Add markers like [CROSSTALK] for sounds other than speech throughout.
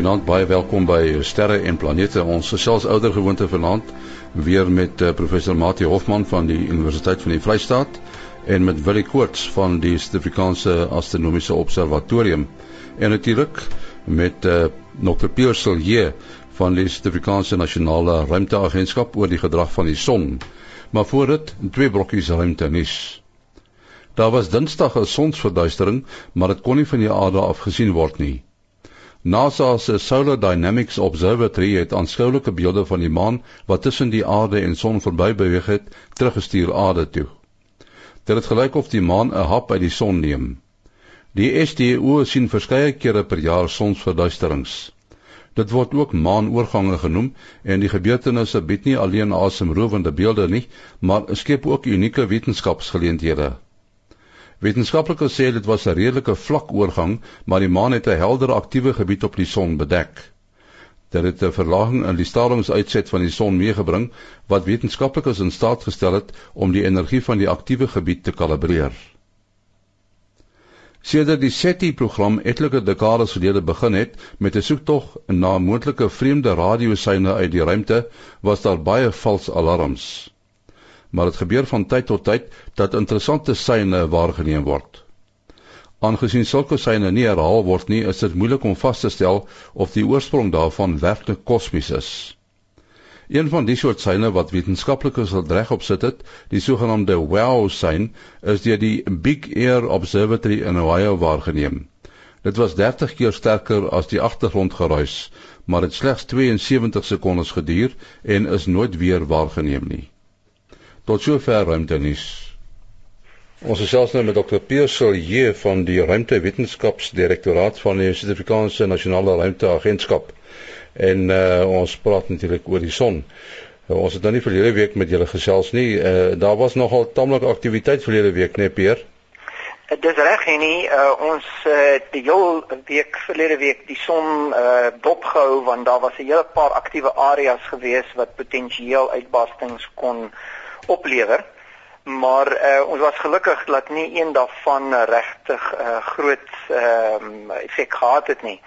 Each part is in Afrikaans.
Goeienaand, baie welkom by Sterre en Planete. Ons gesels ouer gewoonte vanaand weer met uh, professor Mati Hofman van die Universiteit van die Vrystaat en met Willie Koorts van die Suid-Afrikaanse Astronomiese Observatorium en natuurlik met uh, Dr. Pierre Silje van die Suid-Afrikaanse Nasionale Ruimteagentskap oor die gedrag van die son. Maar voor dit, twee brokkies ruimte nuus. Daar was Dinsdag 'n sonsverduistering, maar dit kon nie van die aarde af gesien word nie. NASA se Solar Dynamics Observatory het aanskoulike beelde van die maan wat tussen die aarde en son verby beweeg het, teruggestuur aarde toe. Dit het gelyk of die maan 'n hap uit die son neem. Die SDO sien verskeie kere per jaar sonsverduisterings. Dit word ook maanoorgange genoem en die gebeurtenisse bied nie alleen asemrowende beelde nie, maar skep ook unieke wetenskapsgeleenthede. Wetenskaplikes sê dit was 'n redelike vlak oorgang, maar die maan het 'n helder aktiewe gebied op die son bedek. Dit het 'n verlaging in die stralingsuitset van die son meegebring wat wetenskaplikes in staat gestel het om die energie van die aktiewe gebied te kalibreer. Sedert die SETI-program etlike dekades gelede begin het met 'n soektog na moontlike vreemde radioseine uit die ruimte, was daar baie vals alarms maar dit gebeur van tyd tot tyd dat interessante syne waargeneem word. Aangesien sulke syne nie herhaal word nie, is dit moeilik om vas te stel of die oorsprong daarvan werklik kosmies is. Een van die soort syne wat wetenskaplikes al reg op sit het, die sogenaamde WOW-sein, is deur die Big Air Observatory in Ohio waargeneem. Dit was 30 keer sterker as die agtergrondgeruis, maar dit slegs 72 sekondes geduur en is nooit weer waargeneem nie. Tot sover ruimtenis. Ons is selfs nou met Dr. Piersel hier van die Ruimtewetenskapsdirektoraat van die Suid-Afrikaanse Nasionale Ruimteagentskap. En uh, ons praat natuurlik oor die son. Uh, ons het nou nie verlede week met julle gesels nie. Uh, daar was nogal tamelike aktiwiteit verlede week, nee Pier? Dit is reg en nie uh, ons uh, die heel week verlede week die son uh, dopgehou want daar was 'n hele paar aktiewe areas gewees wat potensieel uitbarstings kon oplewer. Maar uh, ons was gelukkig dat nie een daarvan regtig uh, groot ehm um, effek gehad het nie.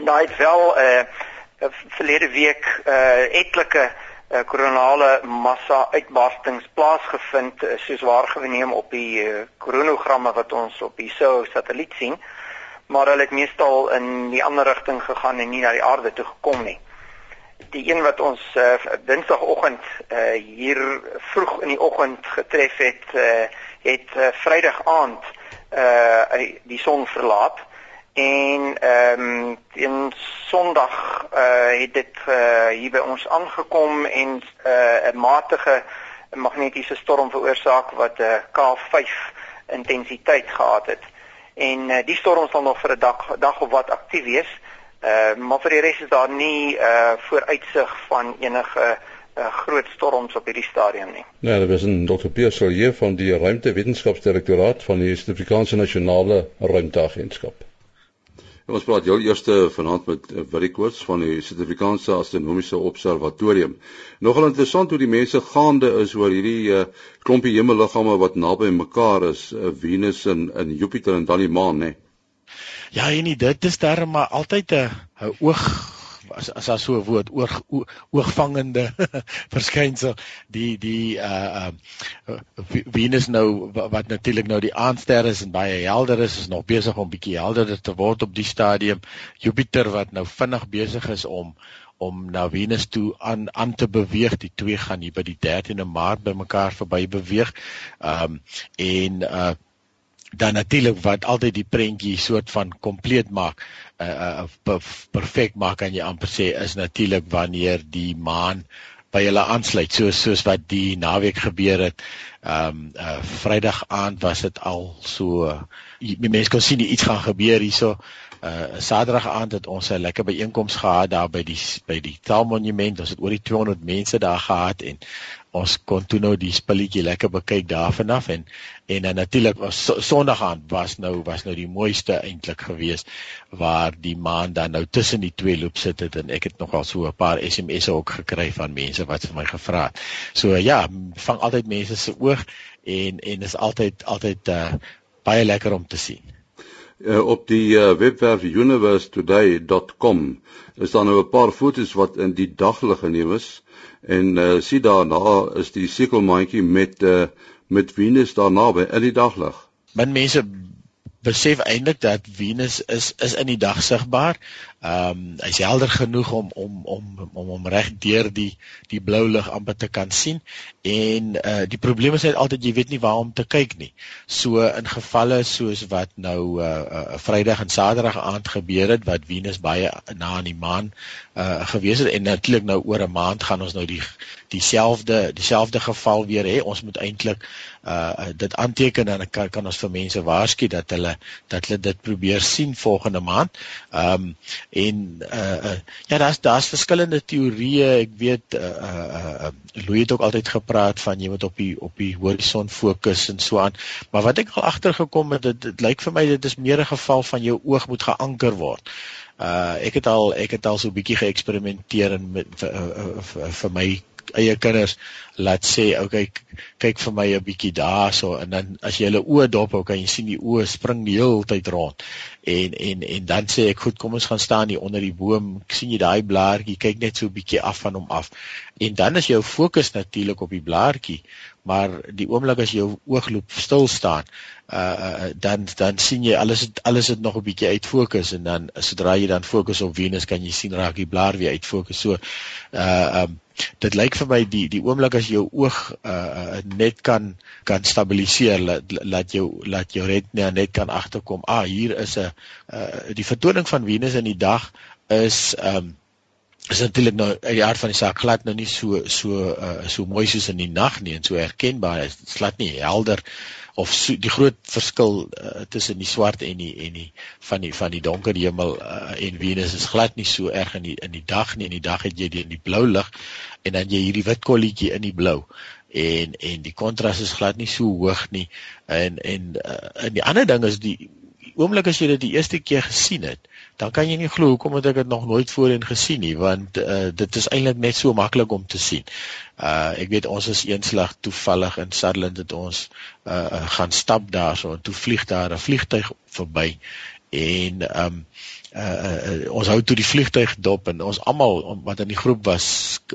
Daai het wel 'n uh, eh, verlede week uh, etlike uh, koronale massa uitbarstings plaasgevind uh, soos waargeneem op die uh, koronogramme wat ons op die SOHO satelliet sien. Maar hulle het meestal in die ander rigting gegaan en nie na die aarde toe gekom nie die een wat ons uh, Dinsdagoggend uh, hier vroeg in die oggend getref het, uh, het uh, Vrydag aand uh, die son verlaat en ehm um, in Sondag uh, het dit uh, hier by ons aangekom en 'n uh, matige magnetiese storm veroorsaak wat 'n uh, K5 intensiteit gehad het. En uh, die storm sal nog vir 'n dag dag of wat aktief wees. Uh maar vir die res is daar nie uh vooruitsig van enige uh groot storms op hierdie stadium nie. Ja, dit is 'n Dr. Pierre Solier van die Ruimtewetenskapsdirektoraat van die Suid-Afrikaanse Nasionale Ruimteagentskap. En ons praat heel eers vanaand met Willie Koorts van die Suid-Afrikaanse Astronomiese Observatorium. Nogal interessant hoe die mense gaande is oor hierdie uh, klompie hemelliggame wat naby mekaar is, uh, Venus en en Jupiter en dan die maan, né? Nee. Ja, en dit is darem maar altyd 'n oog as as as so 'n woord oog oogvangende [LAUGHS] verskynsel die die uh uh Venus nou wat natuurlik nou die aandster is en baie helder is is nog besig om bietjie helderder te word op die stadium. Jupiter wat nou vinnig besig is om om na Venus toe aan aan te beweeg die twee gaan hier by die 13de Maart bymekaar verby beweeg. Um en uh dan natuurlik wat altyd die prentjie soort van kompleet maak uh, uh perfek maak kan jy amper sê is natuurlik wanneer die maan by hulle aansluit soos soos wat die naweek gebeur het. Ehm um, uh Vrydag aand was dit al so die mense kon sien iets gaan gebeur hierso. Uh Saterdag aand het ons 'n lekker byeenkoms gehad daar by die by die Taalmonument. Ons het oor die 200 mense daar gehad en ons kon toe nou die spulletjie lekker bekyk daarvan af en en uh, natuurlik was Sondag aand was nou was nou die mooiste eintlik geweest waar die maan dan nou tussen die twee loop sit het en ek het nogal so 'n paar SMS'e ook gekry van mense wat vir my gevra het. So ja, vang altyd mense se oog en en is altyd altyd uh, baie lekker om te sien. uh, op die uh, webwerf universetoday.com is daar nou 'n paar foto's wat in die daglig geneem is en uh, sien daarna is die sekelmandjie met uh, met Venus daarna by in die daglig. Min mense besef eintlik dat Venus is is in die dag sigbaar. Ehm um, hy's helder genoeg om om om om om reg deur die die blou lig amper te kan sien en uh die probleem is net altyd jy weet nie waar om te kyk nie. So in gevalle soos wat nou uh, uh Vrydag en Saterdag aand gebeur het wat Venus baie na aan die maan uh gewees het en natuurlik nou oor 'n maand gaan ons nou die dieselfde dieselfde geval weer hê. Ons moet eintlik uh dit aanteken en kan kan ons vir mense waarsku dat hulle dat hulle dit probeer sien volgende maand. Ehm um, en uh, uh ja daar's daar's verskillende teorieë ek weet uh uh, uh Louis het ook altyd gepraat van jy moet op die op die horison fokus en so aan maar wat ek al agtergekom het dit, dit lyk vir my dit is meer 'n geval van jou oog moet geanker word uh ek het al ek het al so 'n bietjie geëksperimenteer en met vir, vir, vir my eie kinders laat sê okay kyk vir my 'n bietjie daarso. En dan as jy hulle oë dop hou kan jy sien die oë spring die hele tyd rond. En en en dan sê ek goed kom ons gaan staan hier onder die boom. Sien jy daai blaartjie. Kyk net so 'n bietjie af van hom af. En dan is jou fokus natuurlik op die blaartjie maar die oomblik as jou oogloop stil staan uh dan dan sien jy alles het, alles het nog 'n bietjie uit fokus en dan sodra jy dan fokus op Venus kan jy sien raak die blaar weer uit fokus so uh um dit lyk vir my die die oomblik as jou oog uh net kan kan stabiliseer laat laat jou laat jou retina net kan agterkom ah hier is 'n uh die vertoning van Venus in die dag is um is natuurlik nou uit die aard van die saak glad nou nie so so uh so mooi soos in die nag nie en so herkenbaar. Is glad nie helder of so, die groot verskil uh, tussen die swart en die en die van die van die donker hemel uh, en Venus is glad nie so erg in die in die dag nie. In die dag het jy die in die blou lig en dan jy hierdie wit kolletjie in die blou en en die kontras is glad nie so hoog nie. En en uh, en die ander ding is die oomblik as jy dit die eerste keer gesien het dan kan jy nie glo hoekom het ek dit nog nooit voorheen gesien nie want uh, dit is eintlik net so maklik om te sien. Uh ek weet ons is eenslag toevallig in Sutherland het ons uh gaan stap daarso en toe vlieg daar 'n vliegtyg verby en um uh, uh ons hou toe die vliegtyg dop en ons almal wat in die groep was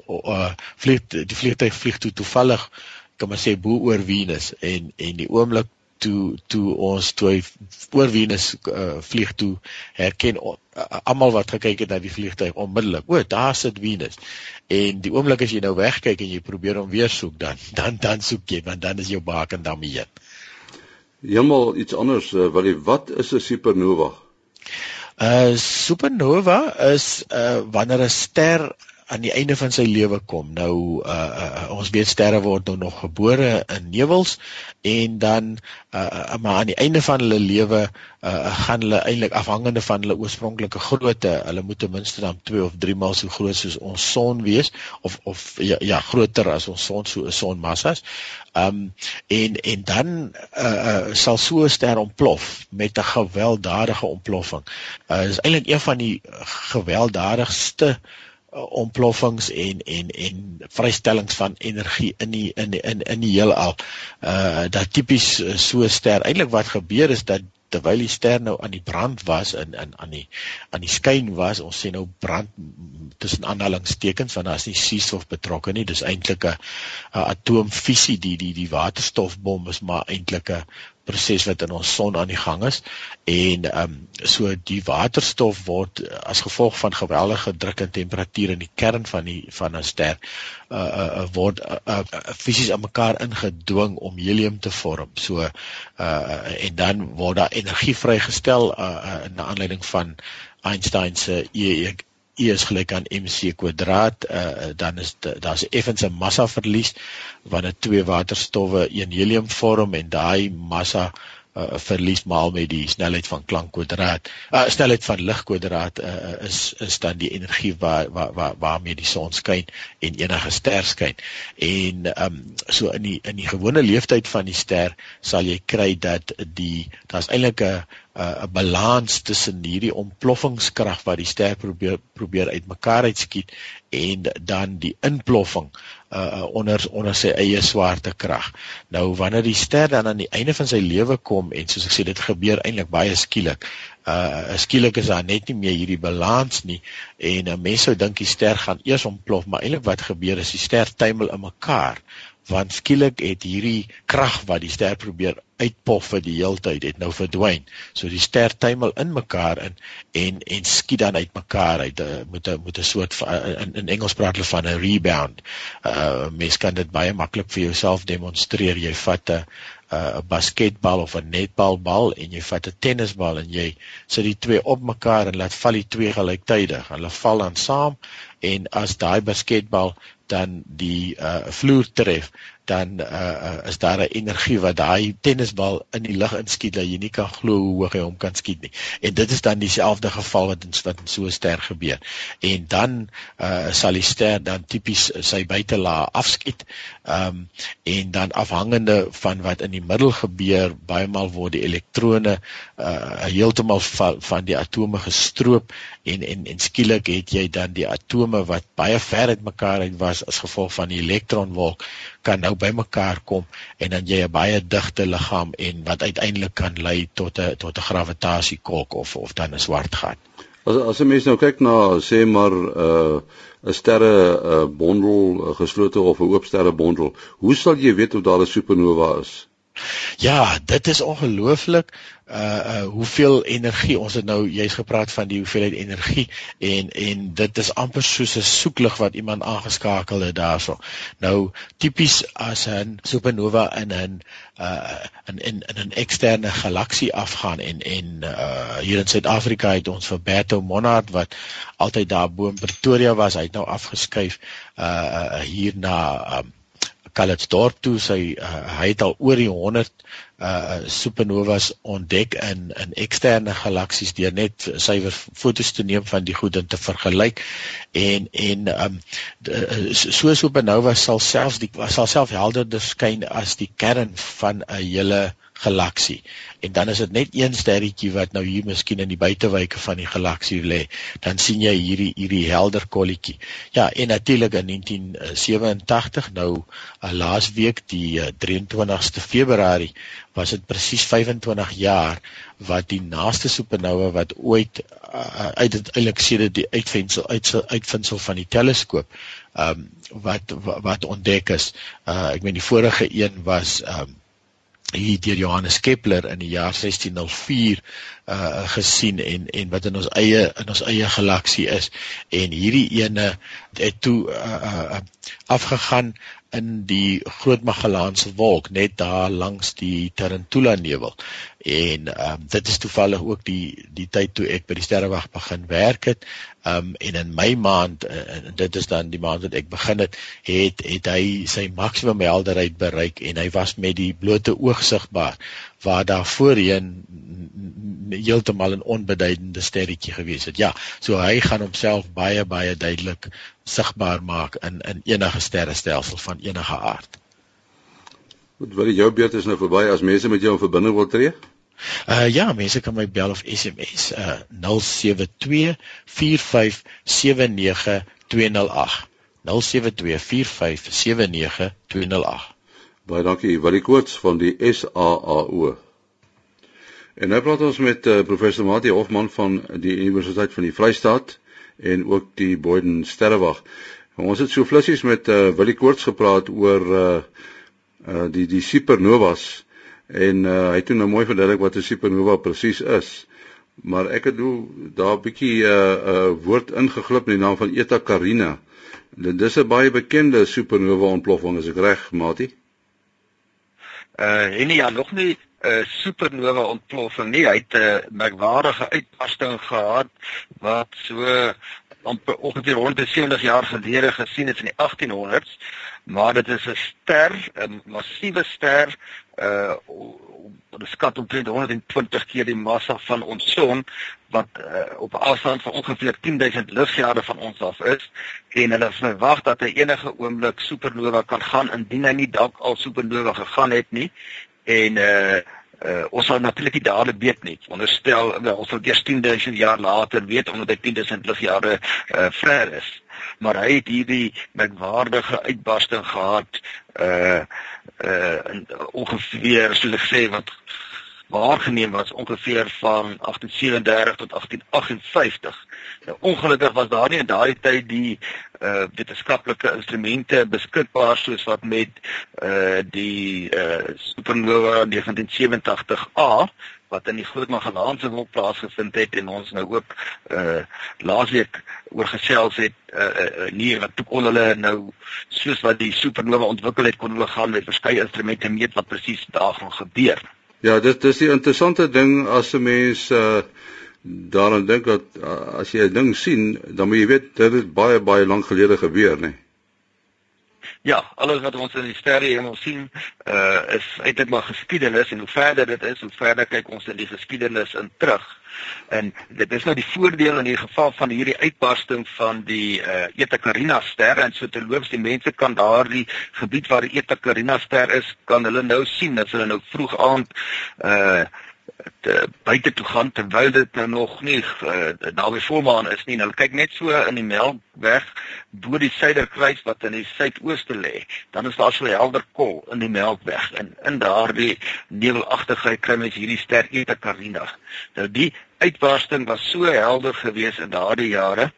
uh vlieg die vliegtyg vlieg toe toevallig kan maar sê bo oor Venus en en die oomblik toe toe ons toe oor Venus uh, vlieg toe herken uh, almal wat gekyk het na die vliegtyg onmiddellik o daar sit Venus. En die oomblik as jy nou wegkyk en jy probeer hom weer soek dan dan dan soek jy want dan is jou baken daarmee heen. Heeltemal iets anders uh, wat wat is 'n supernova? 'n uh, supernova is uh, wanneer 'n ster aan die einde van sy lewe kom. Nou uh, uh ons weet sterre word nou nog gebore in nevels en dan uh, uh maar aan die einde van hulle lewe uh gaan hulle eintlik afhangende van hulle oorspronklike grootte, hulle moet ten minste dan 2 of 3 maal so groot soos ons son wees of of ja, ja groter as ons son so 'n sonmassas. Um en en dan uh, uh sal so 'n ster ontplof met 'n gewelddadige ontploffing. Uh is eintlik een van die gewelddadigste uh uh, ontploffings en en en vrystellings van energie in die in in in die heelal. Uh dat tipies uh, so ster. Eintlik wat gebeur is dat terwyl die ster nou aan die brand was en in aan die aan die skyn was, ons sê nou brand tussen aanhalingstekens want daar is nie suurstof betrokke nie. Dis eintlik 'n atoomfisie die die die waterstofbom is maar eintlik 'n proses wat in ons son aan die gang is en ehm um, so die waterstof word as gevolg van geweldige druk en temperatuur in die kern van die van 'n ster uh, uh word uh, uh, fisies aan mekaar ingedwing om helium te vorm. So uh en dan word daar energie vrygestel uh, uh in aanleiding van Einstein se E E is gelyk aan mc kwadraat uh, dan is daar's effens 'n massa verlies wanneer twee waterstowwe een helium vorm en daai massa uh, verlies maal met die snelheid van klank kwadraat uh, snelheid van lig kwadraat uh, is is dan die energie waar waar waar waarmee die son skyn en enige ster skyn. En um, so in die in die gewone leeftyd van die ster sal jy kry dat die daar's eintlik 'n 'n balans tussen hierdie ontploffingskrag wat die ster probeer probeer uitmekaar uitskiet en dan die inploffing uh onder onder sy eie swaartekrag. Nou wanneer die ster dan aan die einde van sy lewe kom en soos ek sê dit gebeur eintlik baie skielik. Uh skielik is daar net nie meer hierdie balans nie en 'n mens sou dink die ster gaan eers ontplof, maar eintlik wat gebeur is die ster tuimel in mekaar want skielik het hierdie krag wat die ster probeer uitpof vir die heeltyd het nou verdwyn. So die ster tuimel in mekaar in en en skiet dan uit mekaar uit uh, met 'n met 'n soort van, in, in Engels praat hulle van 'n rebound. Uh mens kan dit baie maklik vir jouself demonstreer. Jy vat 'n 'n basketbal of 'n netbalbal en jy vat 'n tennisbal en jy sit die twee op mekaar en laat val die twee gelyktydig. Hulle val dan saam en as daai basketbal dan die uh, vloer tref dan uh, is daar 'n energie wat daai tennisbal in die lug inskiet dat jy nie kan glo hoe hoog hy hom kan skiet nie. En dit is dan dieselfde geval wat in wat in so 'n ster gebeur. En dan uh, sal die ster dan tipies sy buitelaag afskiet. Ehm um, en dan afhangende van wat in die middel gebeur, baie maal word die elektrone uh, heeltemal van, van die atome gestroop en en en skielik het jy dan die atome wat baie ver uit mekaar uit was as gevolg van die elektronwolk kan nou bymekaar kom en dan jy 'n baie digte liggaam en wat uiteindelik kan lei tot 'n tot 'n gravitasiekolk of of dan 'n swart gat. As as 'n mens nou kyk na sê maar 'n uh, 'n sterre uh, bondel uh, geslote of 'n oop sterre bondel, hoe sal jy weet of daar 'n supernova is? Ja, dit is ongelooflik uh uh hoeveel energie ons het nou jy's gepraat van die hoeveelheid energie en en dit is amper soos 'n soeklig wat iemand aangeskakel het daarso. Nou tipies as 'n supernova in 'n uh in in in 'n eksterne galaksie afgaan en en uh hier in Suid-Afrika het ons vir Berto Monard wat altyd daar bo in Pretoria was, hy het nou afgeskuif uh hier na um, Calitzdorp toe sy uh, hy het al oor die 100 uh supernovas ontdek in in eksterne galaksies deur net suiwer fotos te neem van die goed en te vergelyk. En en um so supernova sal selfs die sal self helderder skyn as die kern van 'n hele galaksie. En dan is dit net een sterretjie wat nou hier miskien in die buitewyke van die galaksie lê. Dan sien jy hierdie hierdie helder kolletjie. Ja, en natuurlik in 1987 nou uh, laasweek die uh, 23ste Februarie was dit presies 25 jaar wat die naaste supernova wat ooit uh, uit dit eintlik sedert die uitvinding uit uitvinding van die teleskoop um, wat wat ontdek is. Uh ek meen die vorige een was um, hier deur Johannes Kepler in die jaar 1604 uh gesien en en wat in ons eie in ons eie galaksie is. En hierdie ene het toe uh, uh afgegaan in die Groot Magellaanse wolk net daar langs die Tarantula nevel en um, dit is toevallig ook die die tyd toe ek by die sterrewag begin werk het um, en in my maand uh, en dit is dan die maand wat ek begin het het het hy sy maksimum helderheid bereik en hy was met die blote oog sigbaar waar daar voorheen heeltemal 'n onbeduidende sterretjie gewees het. Ja, so hy gaan homself baie baie duidelik sigbaar maak in in enige sterrestelsel van enige aard. Goed, wil jy jou beurt is nou verby as mense met jou in verbinding wil tree? Uh ja, mense kan my bel of SMS uh 072 4579208. 0724579208. Baie dankie, Willie Koorts van die SAAO. En nou praat ons met uh, professor Mati Hofman van die Universiteit van die Vrystaat en ook die Boyden Sterrewag. Ons het so flissies met uh, Willie Koorts gepraat oor uh, uh die die supernovas en uh, hy het nou mooi verduidelik wat 'n supernova presies is. Maar ek het nou daar 'n bietjie 'n uh, uh, woord ingeglip in die naam van Eta Carina. Dit is 'n baie bekende supernova ontploffing as ek reg, Mati. Uh en ja, nog nie 'n supernova ontploffing nie. Hy het 'n merkwaardige uitbarsting gehad wat so amper ongeveer 170 jaar gelede gesien is in die 1800s. Maar dit is 'n ster, 'n massiewe ster, uh beskat omtrent 120 keer die massa van ons son wat uh, op afstand van ongeveer 10000 ligjare van ons af is en hulle verwag dat hy enige oomblik supernova kan gaan indien hy nie dalk al supernova gegaan het nie en uh uh ons sal natuurlik nie dadelik weet nie. Onderstel ons sal eers 10000 jaar later weet omdat hy 10000 ligjare uh ver is. maar hy het hierdie merkwaardige uitbarsting gehad uh uh ongeveer soos ek sê wat waargeneem was ongeveer van 1837 tot 1858. Nou ongelukkig was daar nie in daardie tyd die uh wetenskaplike instrumente beskikbaar soos wat met uh die uh supernova 1987A wat in die Groot Magellaanse Wolk plaasgevind het en ons nou ook uh laasweek oor gesels het uh, uh nie wat toe kon hulle nou soos wat die supernova ontwikkel het kon hulle gaan met verskeie instrumente meet wat presies daar gaan gebeur. Ja, dit dis die interessante ding as 'n mens uh daaraan dink dat uh, as jy 'n ding sien, dan moet jy weet dit het baie baie lank gelede gebeur, né? Nee. Ja, alles wat ons in die sterre hemel sien, uh is eintlik maar geskiedenis en hoe verder dit is, hoe verder kyk ons in die geskiedenis in terug. En dit is nou die voordeel in hierdie geval van hierdie uitbarsting van die uh Eta Carina ster en so terloops die mense kan daardie gebied waar die Eta Carina ster is, kan hulle nou sien as hulle nou vroeg aand uh te buite toe gaan terwyl dit nou nog nie uh, naby volmaan is nie. Hulle kyk net so in die Melkweg bo die suiderkruis wat in die suidooste lê. Dan is daar so helder kol in die Melkweg en in daardie nevelagtigheid kry mens hierdie ster Eta Carina. Nou die uitbarsting was so helder geweest in daardie jare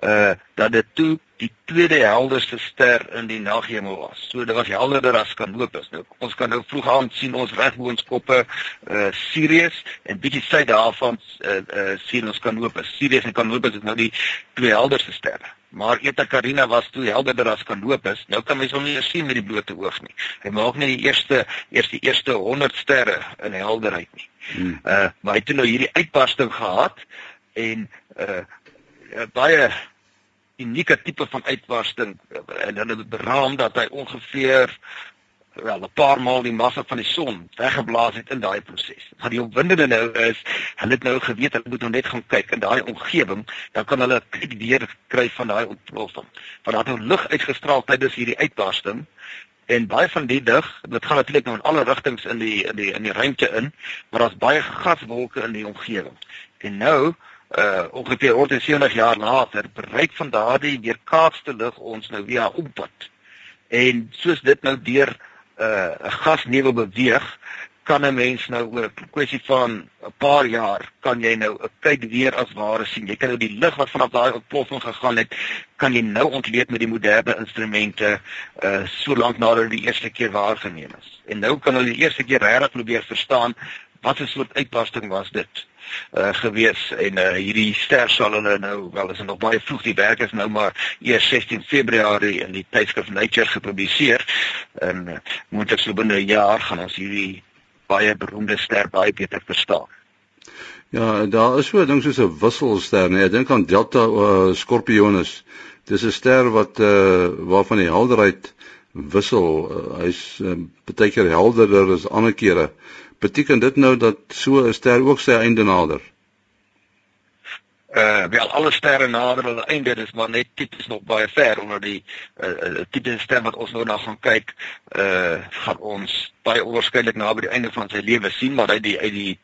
uh dat dit toe die tweede helderste ster in die naghemel was. So dit was helderder as Canopus. Nou ons kan nou vroeg aan sien ons regboonskoppe uh Sirius en bietjie suid daarvan uh, uh sien ons Canopus. Sirius en Canopus is nou die twee helderste sterre. Maar Eta Carina was toe helderder as Canopus. Nou kan mens hom nie sien met die blote oog nie. Hy maak net die eerste eers die eerste 100 sterre in helderheid nie. Hmm. Uh maar hy het nou hierdie uitbarsting gehad en uh baie unieke tipe van uitbarsting en hulle beraam dat hy ongeveer wel 'n paar maal die massa van die son weggeblaas het in daai proses. Wat die opwindende nou is, hulle het nou geweet hulle moet nou net gaan kyk in daai omgewing, dan kan hulle kyk weer kry van daai ontploffing. Want daar het nou lig uitgestraal tydens hierdie uitbarsting en baie van die lig, dit gaan natuurlik nou in alle rigtings in die in die in die ruimte in, maar daar's baie gaswolke in die omgewing. En nou uh ongeveer 170 jaar later bereik van daardie weerkaatste lig ons nou via oppad. En soos dit nou deur uh 'n gasnevel beweeg, kan 'n mens nou oor 'n kwessie van 'n paar jaar kan jy nou 'n kyk weer as ware sien. Jy kan nou die lig wat vanaf daai ontploffing gegaan het, kan jy nou ontleed met die moderne instrumente uh so lank nadat die eerste keer waargeneem is. En nou kan hulle die eerste keer regtig probeer verstaan wat 'n soort uitbarsting was dit uh gewees en uh hierdie ster sal hulle nou wel is nog baie vroeg die werk is nou maar eers 16 Februarie in die tydskrif Nature gepubliseer en uh, moet ek so binne 'n jaar gaan ons hierdie baie beroemde ster baie beter verstaan. Ja, daar is so 'n ding soos 'n wisselster, nee, ek dink aan Delta uh, Scorpionus. Dis 'n ster wat uh waarvan die helderheid wissel. Uh, Hy's uh, baie keer helderder as ander kere beteken dit nou dat so 'n ster ook sy einde nader? Uh wel alle sterre nader hulle einde dis maar net tipies nog baie ver onder die uh, uh tipe ster wat ons nou na gaan kyk uh gaan ons baie oorskynlik naby die einde van sy lewe sien maar uit die uit die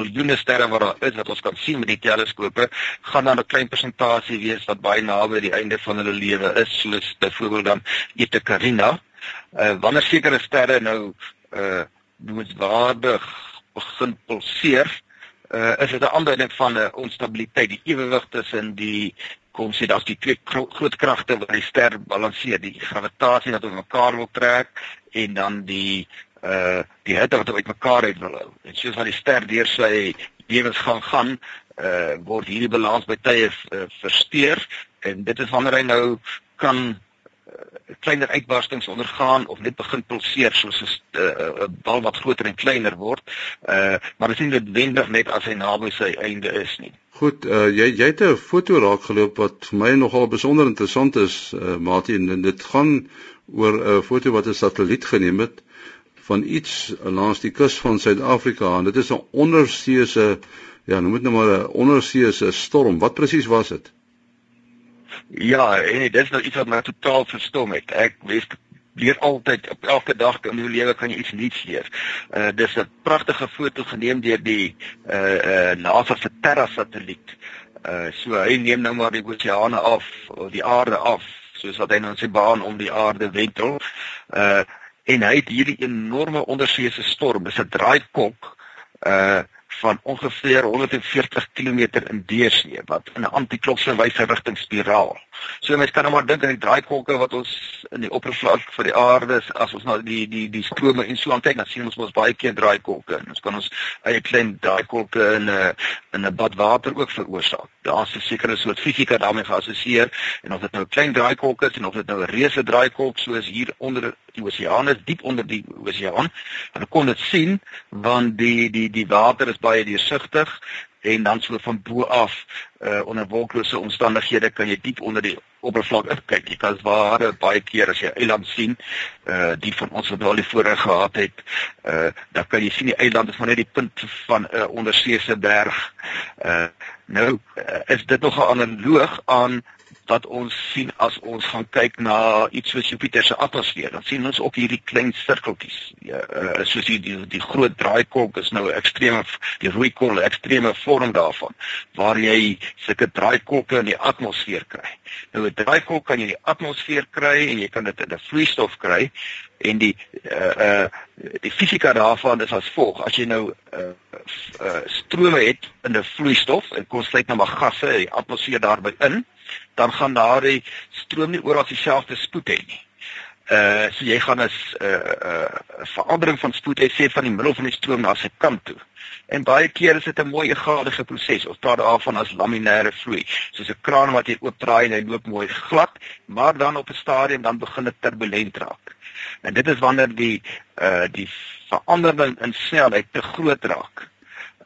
miljoene sterre wat daar is wat ons kan sien met die teleskope gaan dan 'n klein persentasie wees wat baie naby die einde van hulle lewe is soos byvoorbeeld dan Eta Carina uh wanneer sekere sterre nou uh noodwaardig begin pulseer, uh, is dit 'n aanduiding van 'n onstabiliteit, die ewewig tussen die kom sê daar's die twee groot kragte wat die ster balanseer, die gravitasie wat op mekaar wil trek en dan die uh die hitte wat uit mekaar uit wil hou. En soos wat die ster deur sy lewensgang gaan, uh word hierdie balans by tye uh, versteur. En dit is wanneer hy nou kan kleiner uitbarstings ondergaan of net begin pulseer soos 'n uh, bal wat groter en kleiner word. Uh maar dit is nie noodwendig net as hy naby sy einde is nie. Goed, uh jy jy het 'n foto raak geloop wat vir my nogal besonder interessant is, uh Martin, en dit gaan oor 'n uh, foto wat 'n satelliet geneem het van iets langs die kus van Suid-Afrika en dit is 'n onderseese ja, noem dit nou maar 'n onderseese storm. Wat presies was dit? Ja, en dit is nou iets wat my totaal verstom het. Ek weet leer altyd op elke dag in jou lewe kan jy iets nuuts leer. Uh dis 'n pragtige foto geneem deur die uh uh NASA se Terra satelliet. Uh so hy neem nou maar die oseane af, die aarde af, soos wat hy nou sy baan om die aarde wentel. Uh en hy het hierdie enorme onderseese storm, dis 'n draaikok uh van ongeveer 140 km in deursnee wat in 'n antikloksywyse rigting spiraal. So mense kan nou maar dink aan die draaikolke wat ons in die oppervlak van die aarde as ons na die die die strome en so aan kyk, dan sien ons mos baie keer draaikolke. Ons kan ons eie klein draaikolke in 'n in 'n bad water ook veroorsaak. Daar's 'n sekere soort fisika daarmee geassosieer en of dit nou 'n klein draaikolk is en of dit nou 'n reuse draaikolk soos hier onder die oseaan is, diep onder die oseaan, dan kon dit sien want die die die water is baie deursigtig en dan so van bo af uh, onder wolklose omstandighede kan jy diep onder die oppervlak kyk. Jy kan ware baie keer as jy eiland sien, uh die van ons wat al die voorreg gehad het, uh dan kan jy sien die eiland is maar net die punt van 'n uh, onderseese berg. Uh nou uh, is dit nog 'n analoog aan wat ons sien as ons gaan kyk na iets soos Jupiter se atmosfeer. Dan sien ons ook hierdie klein sirkeltjies. Ja, uh, soos die, die die groot draaikolk is nou 'n ekstreme die rooi kolk, 'n ekstreme vorm daarvan waar jy sulke draaikolke in die atmosfeer kry. Nou 'n draaikolk kan jy in die atmosfeer kry en jy kan dit in 'n vloeistof kry en die uh uh die fisika daarvan is as volg as jy nou uh, uh strome het in 'n vloeistof en kom sluit nou maar gasse in die atmosfeer daarby in dan gaan daardie stroom nie oral dieselfde spoed hê nie. Uh so jy gaan 'n uh, uh verandering van spoed hê sê van die middel van die stroom na sy kant toe. En baie keer is dit 'n mooi egadige proses. Ons praat daarvan as laminêre vloei, soos 'n kraan wat jy oopdraai en hy loop mooi glad, maar dan op 'n stadium dan begin dit turbulent raak. En dit is wanneer die uh die verandering in snelheid te groot raak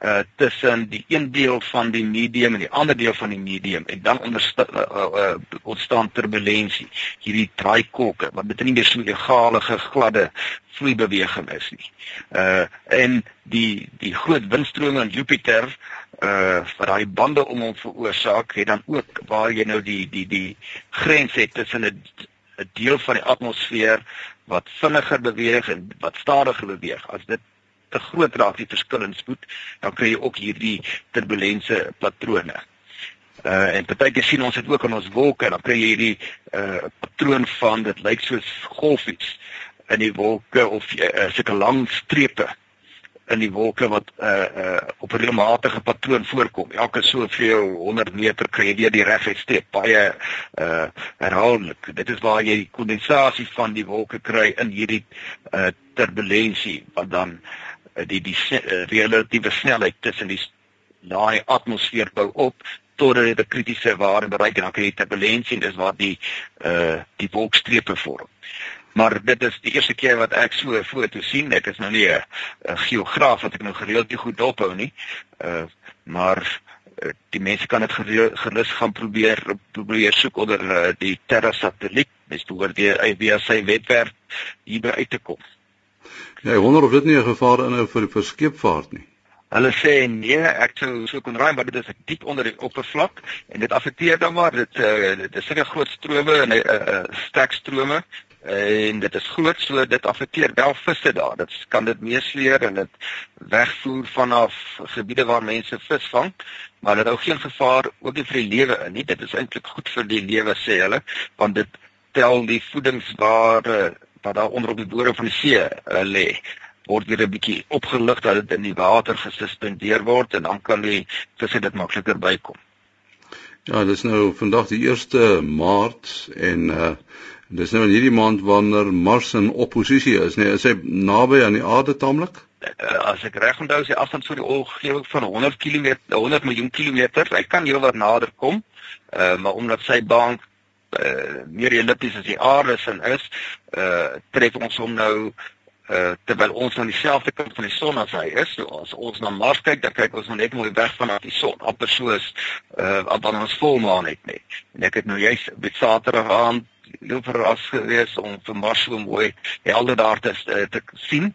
uh tussen die een deel van die medium en die ander deel van die medium en dan onderstaan uh, uh, ontstaan turbulensie hierdie draaikolke wat dit nie meer so 'n egalige gladde vloeibeweging is nie. Uh en die die groot windstrome in Jupiter uh wat daai bande om hom veroorsaak het dan ook waar jy nou die die die grens het tussen 'n 'n deel van die atmosfeer wat vinniger beweeg en wat stadiger beweeg. As dit te groot raak die verskil in spoed, dan kry jy ook hierdie turbulense patrone. Uh en partyke sien ons dit ook in ons wolke, dan kry jy hierdie uh patroon van dit lyk soos golfies in die wolke of uh, sulke lang strepe in die wolke wat uh uh op 'n regelmatige patroon voorkom. Elke soveel 100 meter kry jy weer die reguit streep baie uh herhaaldelik. Dit is waar jy die kondensasie van die wolke kry in hierdie uh turbulensie wat dan uh die die uh, relatiewe snelheid tussen die daai atmosfeer bou op totdat dit 'n kritiese waarde bereik en dan kry jy turbulensie en dis waar die uh die wolkstrepe vorm. Maar dit is die eerste keer wat ek so 'n foto sien. Ek is nou nie 'n geograaf wat ek nou gereeld nie goed dophou nie. Uh maar uh, die mense kan dit gerus gaan probeer probeer soek onder uh, die Terra satelliet. Dis behoort die IBS sy webwerf hierby uit te kom. Ja, ek wonder of dit nie 'n gevaar inhou vir vir skeepvaart nie. Hulle sê nee, ek sou so kon raai maar dit is diep onder die oppervlak en dit affekteer dan maar dit uh, dit is sulke groot strome en 'n uh, uh, eh, sterk strome en dit is groot so dit affekteer wel visse daar. Dit kan dit meesleer en dit wegvoer vanaf gebiede waar mense vis vang, maar dit hou geen gevaar ook nie vir die lewe in nie. Dit is eintlik goed vir die lewe sê hulle, want dit tel die voedingsware wat daar onder op die bodem van die see uh, lê word weer 'n bietjie opgelig dat dit in die water gesuspendeer word en dan kan die visse dit makliker bykom. Ja, dis nou vandag die 1 Maart en uh dis nou in hierdie maand wanneer Mars in oppositie is, nee, is hy naby aan die aarde taamlik? Uh, as ek reg onthou, is die afstand so die omgewing van 100 km, 100 miljoen kilometer. Hy kan heelwat nader kom. Uh maar omdat sy baan uh, meer ellipties as die aarde sin is, uh tref ons hom nou uh terwyl ons aan dieselfde kant van die son as hy is. So as ons na Mars kyk, dan kyk ons net mooi weg vanaf die son, amper soos uh wat ons volmaan het net. En ek het nou juist op Saterdag aand heel verras gewees om vir Mars so mooi helder daar te te sien.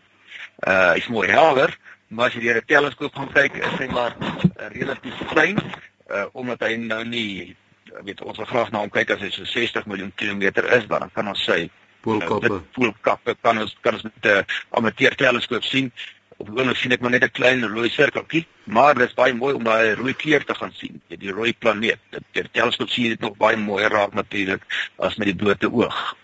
Uh hy's mooi helder, maar as jy deur 'n teleskoop gaan kyk, is hy maar uh, relatief klein uh omdat hy nou nie weet ons wil graag na hom kyk as hy so 60 miljoen kilometer is, dan kan ons sy poolkappe uh, poolkappe kan ons kan ons met 'n uh, amateur teleskoop sien. Op die oomblik sien ek maar net 'n klein rooi sirkeltjie, maar dit is baie mooi om daai rooi kleur te gaan sien, die rooi planeet. Dit per teleskoop sien jy dit nog baie mooier raak natuurlik as met die blote oog.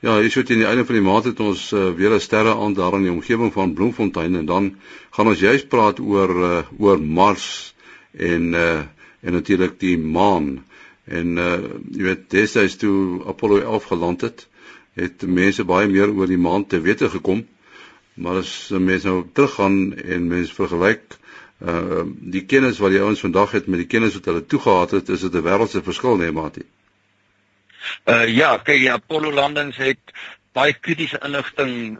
Ja, hier so teen die einde van die maand het ons uh, weer 'n sterre aan daar in die omgewing van Bloemfontein en dan gaan ons juist praat oor uh, oor Mars en uh, en natuurlik die maan. En uh jy weet destyds toe Apollo 11 geland het, het mense baie meer oor die maan te wete gekom. Maar as mense nou teruggaan en mense vergelyk uh die kennis wat die ouens vandag het met die kennis wat hulle toegehad het, is dit 'n wêreldse verskil, nee, maatie. Uh ja, kyk, die Apollo landings het baie kritiese inligting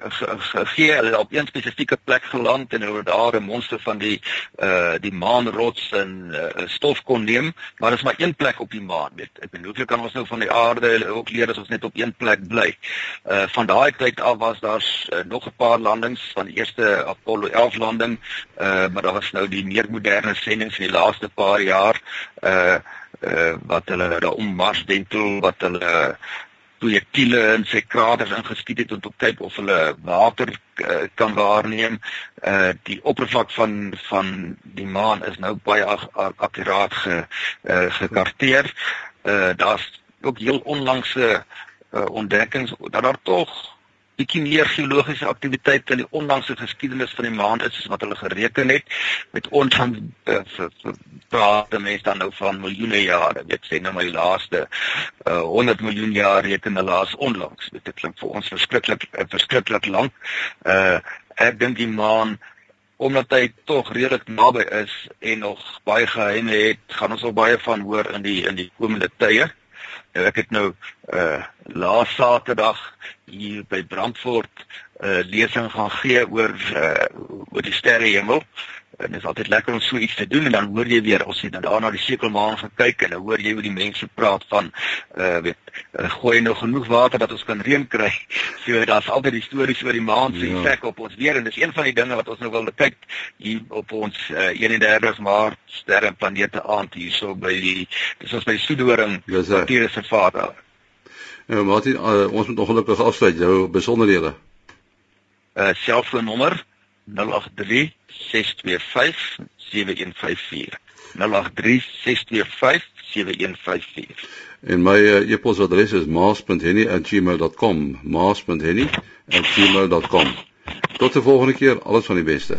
gegee. Hulle het op een spesifieke plek geland en hulle daar 'n monster van die uh die maanrots en uh, stof kon neem, maar is maar een plek op die maan, weet. Ek bedoel, hoe kan ons nou van die aarde ook leer as ons net op een plek bly? Uh van daai tyd af was daar uh, nog 'n paar landings van die eerste Apollo 11 landing, uh maar daar was nou die meer moderne sendinge in die laaste paar jaar uh uh wat hulle daar om Mars dentel wat hulle projektiele in sy kraters ingeskiet het om te kyk of hulle water uh, kan waarneem. Uh die oppervlak van van die maan is nou baie akkuraat ge uh, gekarteer. Uh daar's ook heel onlangse uh, ontdekkings dat daar tog bietjie meer geologiese aktiwiteit in die onlangse geskiedenis van die maan is as wat hulle gereken het. Met ons van uh, praat mense dan nou van miljoene jare. Weet sê nou my laaste uh, 100 miljoen jaar reken hulle as onlangs. Dit klink vir ons verskriklik uh, verskriklik lank. Uh, ek dink die maan omdat hy tog redelik naby is en nog baie geheime het gaan ons al baie van hoor in die in die komende tye Nou ek het nou uh laas Saterdag hier by Brandfort 'n uh, lesing gaan gee oor uh oor die sterrehemel. En dit is altyd lekker om so iets te doen en dan hoor jy weer ons het nou daarna die sekelmaan gekyk en dan hoor jy hoe die mense praat van uh weet uh, gooi nou genoeg water dat ons kan reën kry. [LAUGHS] So daar's altyd die stories oor die maan se ja. effek op ons weer en dis een van die dinge wat ons nou wil kyk hier op ons uh, 31 Maart sterre en planete aand hierso by die dis ons by Soedoring Natuurreservaat daar. Ja, Martin, uh, ons moet ongelukkig afsluit jou besonderhede. Uh selfoonnommer 082 083 625 7154 083 625 En my uh, e-posadres is maas.henny@gmail.com maas.henny@gmail.com Tot die volgende keer. Alles van die beste